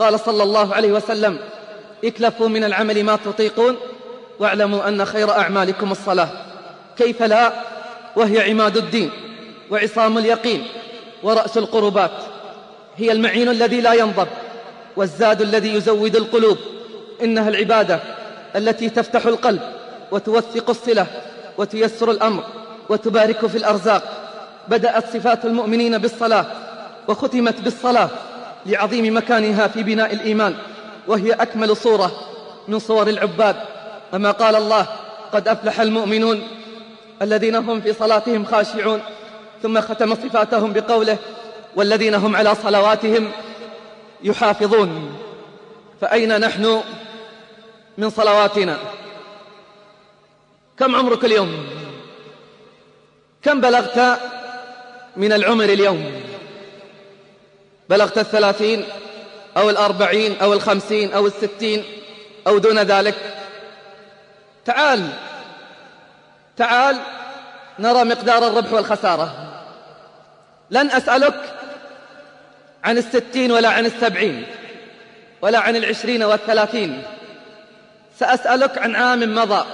قال صلى الله عليه وسلم اكلفوا من العمل ما تطيقون واعلموا أن خير أعمالكم الصلاة. كيف لا؟ وهي عماد الدين وعصام اليقين ورأس القربات. هي المعين الذي لا ينضب والزاد الذي يزود القلوب. إنها العبادة التي تفتح القلب وتوثق الصلة وتيسر الأمر وتبارك في الأرزاق. بدأت صفات المؤمنين بالصلاة وختمت بالصلاة. لعظيم مكانها في بناء الإيمان وهي أكمل صورة من صور العباد. كما قال الله قد أفلح المؤمنون الذين هم في صلاتهم خاشعون ثم ختم صفاتهم بقوله والذين هم على صلواتهم يحافظون فأين نحن من صلواتنا؟ كم عمرك اليوم؟ كم بلغت من العمر اليوم؟ بلغت الثلاثين أو الأربعين أو الخمسين أو الستين أو دون ذلك. تعال تعال نرى مقدار الربح والخسارة. لن أسألك عن الستين ولا عن السبعين ولا عن العشرين والثلاثين. سأسألك عن عام مضى.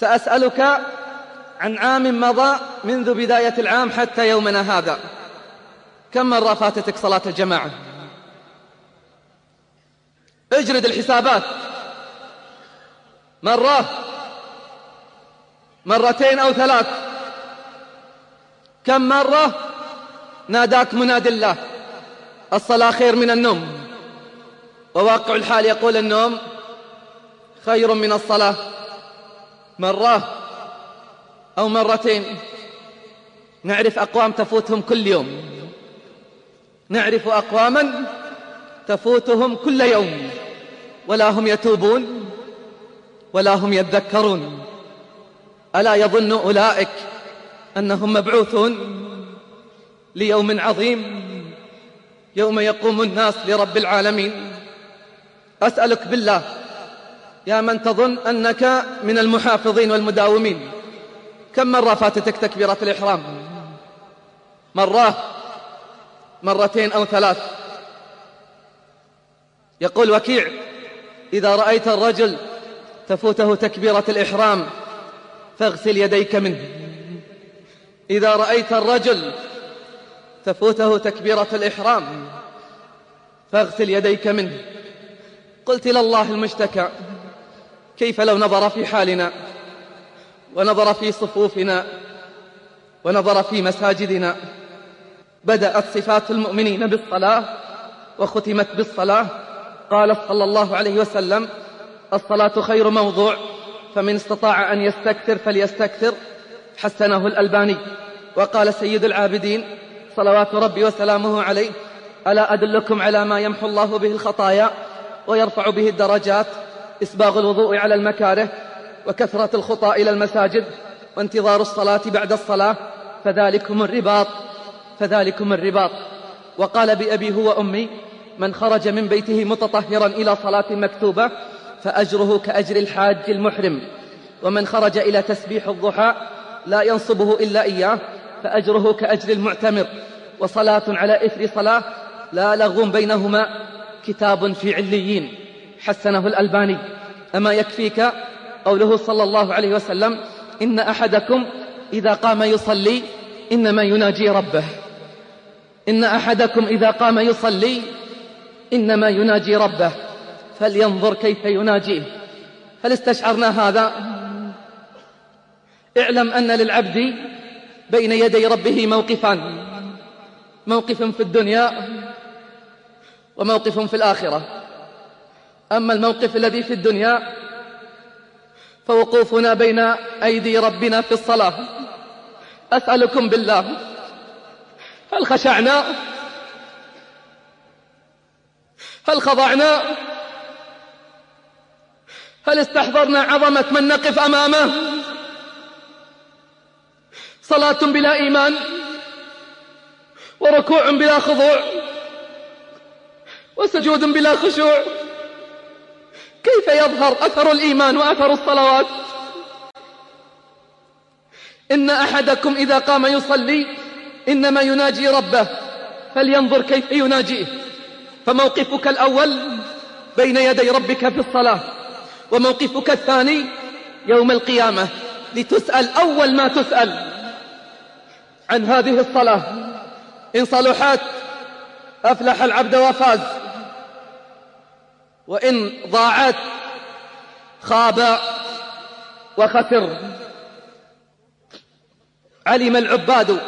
سأسألك عن عام مضى منذ بداية العام حتى يومنا هذا. كم مرة فاتتك صلاة الجماعة؟ اجرد الحسابات. مرة. مرتين أو ثلاث. كم مرة؟ ناداك مناد الله. الصلاة خير من النوم. وواقع الحال يقول النوم خير من الصلاة. مرة أو مرتين. نعرف أقوام تفوتهم كل يوم. نعرف أقواما تفوتهم كل يوم ولا هم يتوبون ولا هم يذكرون ألا يظن أولئك أنهم مبعوثون ليوم عظيم يوم يقوم الناس لرب العالمين. أسألك بالله يا من تظن أنك من المحافظين والمداومين كم مرة فاتتك تكبيرة الإحرام؟ مرة مرتين أو ثلاث. يقول وكيع إذا رأيت الرجل تفوته تكبيرة الإحرام فاغسل يديك منه. إذا رأيت الرجل تفوته تكبيرة الإحرام فاغسل يديك منه. قلت لله المشتكى كيف لو نظر في حالنا ونظر في صفوفنا ونظر في مساجدنا بدأت صفات المؤمنين بالصلاة وختمت بالصلاة. قال صلى الله عليه وسلم الصلاة خير موضوع فمن استطاع أن يستكثر فليستكثر حسنه الألباني. وقال سيد العابدين صلوات ربي وسلامه عليه ألا أدلكم على ما يمحو الله به الخطايا ويرفع به الدرجات إسباغ الوضوء على المكاره وكثرة الخطى إلى المساجد وانتظار الصلاة بعد الصلاة فذلكم الرباط. فذلكم الرباط. وقال بأبي هو أمي من خرج من بيته متطهرا إلى صلاة مكتوبة فأجره كأجر الحاج المحرم. ومن خرج إلى تسبيح الضحى لا ينصبه إلا إياه فأجره كأجر المعتمر. وصلاة على إثر صلاة لا لغو بينهما كتاب في عليين. حسنه الألباني. أما يكفيك قوله صلى الله عليه وسلم إن أحدكم إذا قام يصلي إنما يناجي ربه. إن أحدكم إذا قام يصلي إنما يناجي ربه فلينظر كيف يناجيه. هل استشعرنا هذا؟ اعلم أن للعبد بين يدي ربه موقفان موقف في الدنيا وموقف في الآخرة. أما الموقف الذي في الدنيا فوقوفنا بين أيدي ربنا في الصلاة. أسألكم بالله هل خشعنا؟ هل خضعنا؟ هل استحضرنا عظمة من نقف أمامه؟ صلاة بلا إيمان وركوع بلا خضوع وسجود بلا خشوع. كيف يظهر أثر الإيمان وأثر الصلوات؟ إن أحدكم إذا قام يصلي إنما يناجي ربه فلينظر كيف يناجيه. فموقفك الأول بين يدي ربك في الصلاة وموقفك الثاني يوم القيامة لتسأل أول ما تسأل عن هذه الصلاة. إن صلحت أفلح العبد وفاز وإن ضاعت خاب وخسر. علم العباد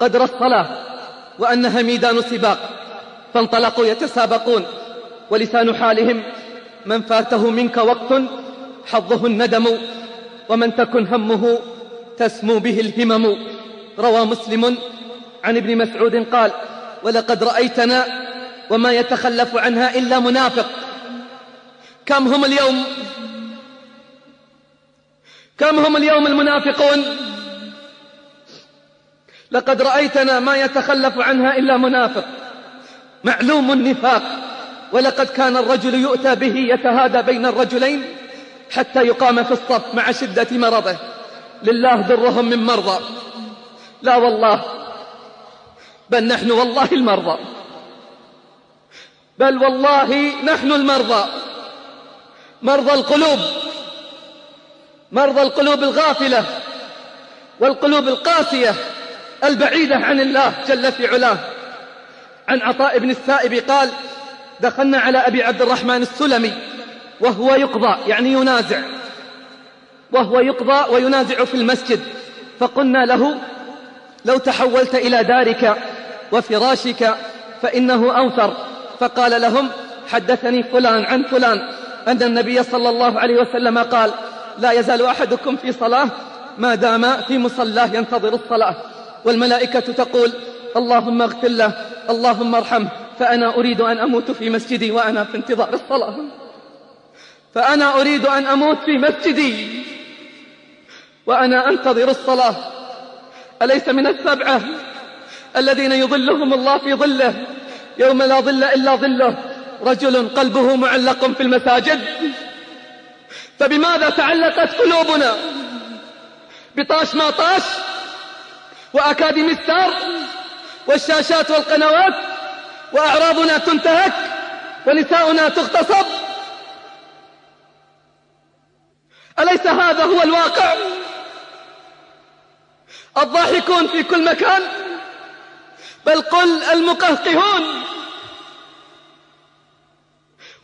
قدر الصلاة وأنها ميدان سباق فانطلقوا يتسابقون ولسان حالهم من فاته منك وقت حظه الندم ومن تكن همه تسمو به الهمم. روى مسلم عن ابن مسعود قال ولقد رأيتنا وما يتخلف عنها إلا منافق. كم هم اليوم؟ كم هم اليوم المنافقون؟ لقد رأيتنا ما يتخلف عنها إلا منافق. معلوم النفاق. ولقد كان الرجل يؤتى به يتهادى بين الرجلين حتى يقام في الصف مع شدة مرضه. لله ضرهم من مرضى. لا والله. بل نحن والله المرضى. بل والله نحن المرضى. مرضى القلوب. مرضى القلوب الغافلة والقلوب القاسية. البعيدة عن الله جل في علاه. عن عطاء بن السائب قال دخلنا على أبي عبد الرحمن السلمي وهو يقضى يعني ينازع. وهو يقضى وينازع في المسجد. فقلنا له لو تحولت إلى دارك وفراشك فإنه أوثر فقال لهم حدثني فلان عن فلان. أن النبي صلى الله عليه وسلم قال لا يزال أحدكم في صلاة ما دام في مصلاه ينتظر الصلاة. والملائكة تقول اللهم اغفر له اللهم ارحمه فأنا أريد أن أموت في مسجدي وأنا في انتظار الصلاة. فأنا أريد أن أموت في مسجدي وأنا أنتظر الصلاة. أليس من السبعة الذين يظلهم الله في ظله؟ يوم لا ظل إلا ظله. رجل قلبه معلق في المساجد. فبماذا تعلقت قلوبنا؟ بطاش ما طاش وأكاديمي ستار والشاشات والقنوات وأعراضنا تنتهك ونساؤنا تغتصب. أليس هذا هو الواقع؟ الضاحكون في كل مكان بل قل المقهقهون.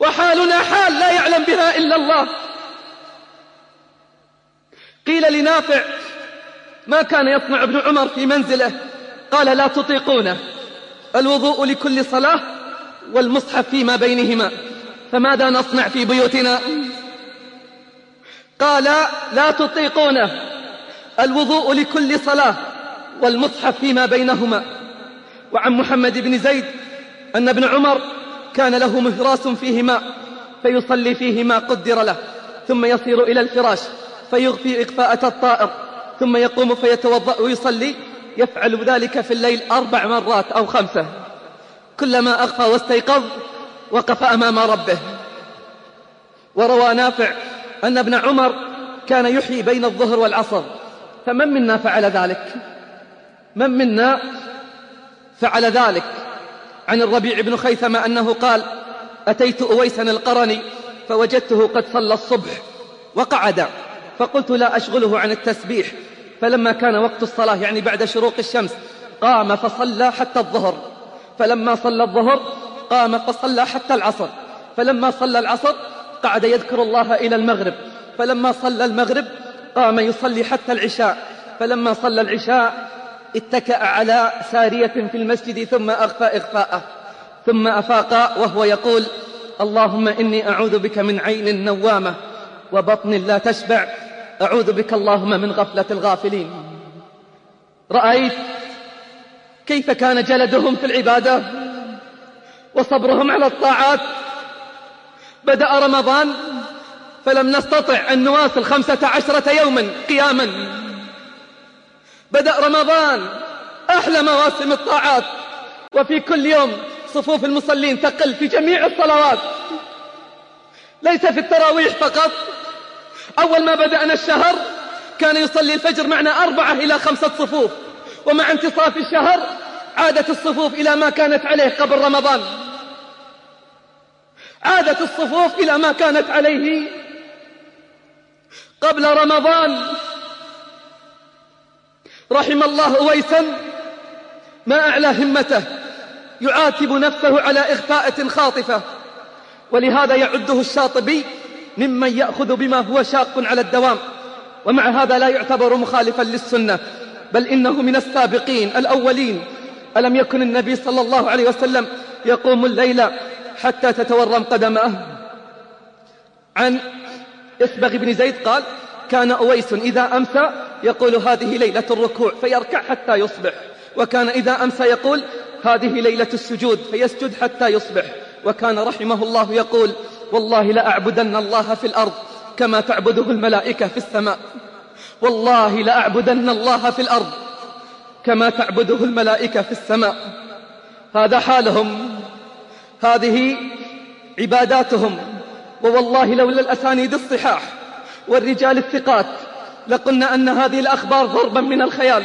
وحالنا حال لا يعلم بها إلا الله. قيل لنافع ما كان يصنع ابن عمر في منزله. قال لا تطيقونه. الوضوء لكل صلاة والمصحف فيما بينهما. فماذا نصنع في بيوتنا؟ قال لا تطيقونه. الوضوء لكل صلاة والمصحف فيما بينهما. وعن محمد بن زيد أن ابن عمر كان له مهراس فيه ماء فيصلي فيه ما قدر له ثم يصير إلى الفراش فيغفي إغفاءة الطائر. ثم يقوم فيتوضأ ويصلي. يفعل ذلك في الليل أربع مرات أو خمسة. كلما أغفى واستيقظ وقف أمام ربه. وروى نافع أن ابن عمر كان يحيي بين الظهر والعصر. فمن منا فعل ذلك؟ من منا فعل ذلك؟ عن الربيع بن خيثمة أنه قال أتيت أويسا القرني فوجدته قد صلى الصبح وقعد. فقلت لا أشغله عن التسبيح. فلما كان وقت الصلاة يعني بعد شروق الشمس قام فصلى حتى الظهر. فلما صلى الظهر قام فصلى حتى العصر. فلما صلى العصر قعد يذكر الله إلى المغرب. فلما صلى المغرب قام يصلي حتى العشاء. فلما صلى العشاء اتكأ على سارية في المسجد ثم أغفى إغفاءه ثم أفاق وهو يقول اللهم إني أعوذ بك من عين نوامة وبطن لا تشبع أعوذ بك اللهم من غفلة الغافلين. رأيت كيف كان جلدهم في العبادة وصبرهم على الطاعات. بدأ رمضان فلم نستطع أن نواصل خمسة عشرة يوما قياما. بدأ رمضان أحلى مواسم الطاعات. وفي كل يوم صفوف المصلين تقل في جميع الصلوات. ليس في التراويح فقط أول ما بدأنا الشهر كان يصلي الفجر معنا أربعة إلى خمسة صفوف. ومع انتصاف الشهر عادت الصفوف إلى ما كانت عليه قبل رمضان. عادت الصفوف إلى ما كانت عليه قبل رمضان. رحم الله أويسا ما أعلى همته يعاتب نفسه على إخفاءة خاطفة. ولهذا يعده الشاطبي ممن يأخذ بما هو شاق على الدوام. ومع هذا لا يعتبر مخالفا للسنة بل إنه من السابقين الأولين. ألم يكن النبي صلى الله عليه وسلم يقوم الليل حتى تتورم قدماه؟ عن إسبغ بن زيد قال كان أويس إذا أمسى يقول هذه ليلة الركوع فيركع حتى يصبح. وكان إذا أمسى يقول هذه ليلة السجود فيسجد حتى يصبح. وكان رحمه الله يقول والله لأعبدن الله في الأرض كما تعبده الملائكة في السماء. والله لأعبدن الله في الأرض كما تعبده الملائكة في السماء. هذا حالهم هذه عباداتهم. ووالله لولا الأسانيد الصحاح والرجال الثقات لقلنا أن هذه الأخبار ضربا من الخيال.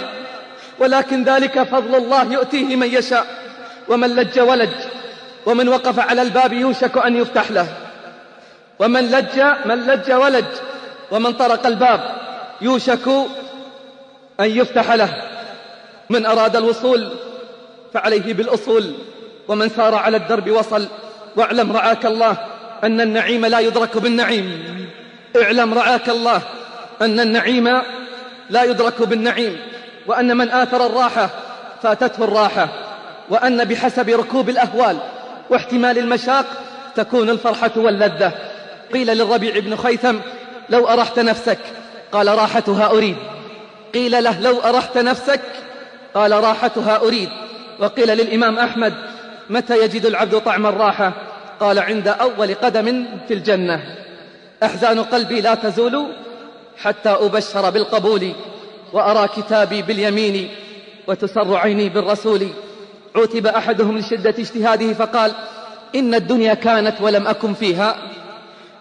ولكن ذلك فضل الله يؤتيه من يشاء. ومن لج ولج ومن وقف على الباب يوشك أن يفتح له. ومن لج من لج ولج ومن طرق الباب يوشك أن يفتح له. من أراد الوصول فعليه بالأصول ومن سار على الدرب وصل. واعلم رعاك الله أن النعيم لا يدرك بالنعيم. اعلم رعاك الله أن النعيم لا يدرك بالنعيم وأن من آثر الراحة فاتته الراحة وأن بحسب ركوب الأهوال واحتمال المشاق تكون الفرحة واللذة. قيل للربيع بن خيثم لو أرحت نفسك قال راحتها أريد. قيل له لو أرحت نفسك قال راحتها أريد. وقيل للإمام أحمد متى يجد العبد طعم الراحة؟ قال عند أول قدم في الجنة. أحزان قلبي لا تزول حتى أبشر بالقبول وأرى كتابي باليمين وتسر عيني بالرسول. عوتب أحدهم لشدة اجتهاده فقال إن الدنيا كانت ولم أكن فيها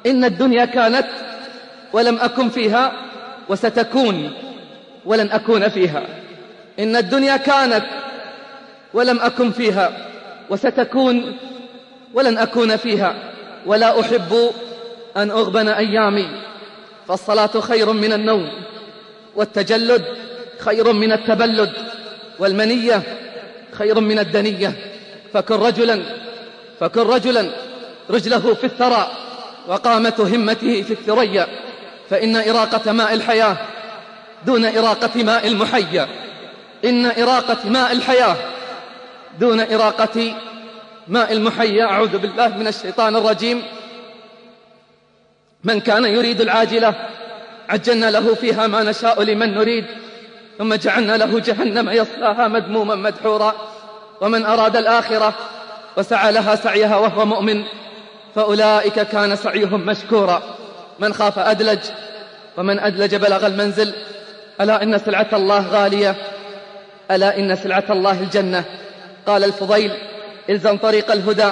إن الدنيا كانت ولم أكن فيها وستكون ولن أكون فيها. إن الدنيا كانت ولم أكن فيها وستكون ولن أكون فيها. ولا أحب أن أغبن أيامي. فالصلاة خير من النوم والتجلد خير من التبلد والمنية خير من الدنية. فكن رجلا فكن رجلا رجله في الثرى وقامة همته في الثريا فإن إراقة ماء الحياة دون إراقة ماء المحيا. إن إراقة ماء الحياة دون إراقة ماء المحيا. أعوذ بالله من الشيطان الرجيم. من كان يريد العاجلة عجلنا له فيها ما نشاء لمن نريد ثم جعلنا له جهنم يصلاها مذموما مدحورا. ومن أراد الآخرة وسعى لها سعيها وهو مؤمن فأولئك كان سعيهم مشكورا. من خاف أدلج ومن أدلج بلغ المنزل. ألا إن سلعة الله غالية؟ ألا إن سلعة الله الجنة؟ قال الفضيل إلزم طريق الهدى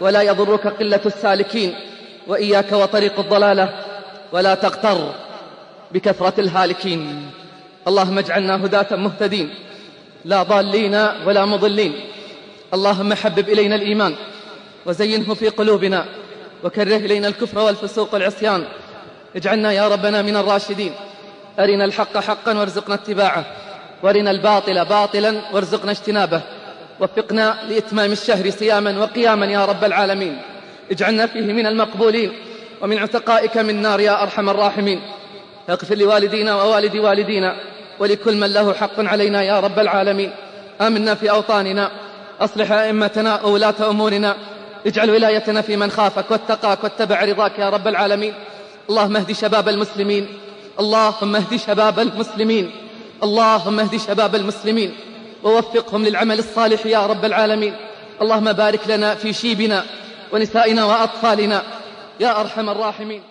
ولا يضرك قلة السالكين. وإياك وطريق الضلالة ولا تغتر بكثرة الهالكين. اللهم اجعلنا هداة مهتدين لا ضالين ولا مضلين. اللهم حبب إلينا الإيمان. وزينه في قلوبنا. وكره إلينا الكفر والفسوق والعصيان. اجعلنا يا ربنا من الراشدين. أرنا الحق حقا وارزقنا اتباعه. وأرنا الباطل باطلا وارزقنا اجتنابه. وفقنا لإتمام الشهر صياما وقياما يا رب العالمين. اجعلنا فيه من المقبولين. ومن عتقائك من نار يا أرحم الراحمين. اغفر لوالدينا ووالد والدينا. ولكل من له حق علينا يا رب العالمين. آمنا في أوطاننا. أصلح أئمتنا وولاة أمورنا. اجعل ولايتنا في من خافك واتقاك واتبع رضاك يا رب العالمين. اللهم اهد شباب المسلمين. اللهم اهد شباب المسلمين. اللهم اهد شباب المسلمين. ووفقهم للعمل الصالح يا رب العالمين. اللهم بارك لنا في شيبنا ونسائنا وأطفالنا. يا أرحم الراحمين.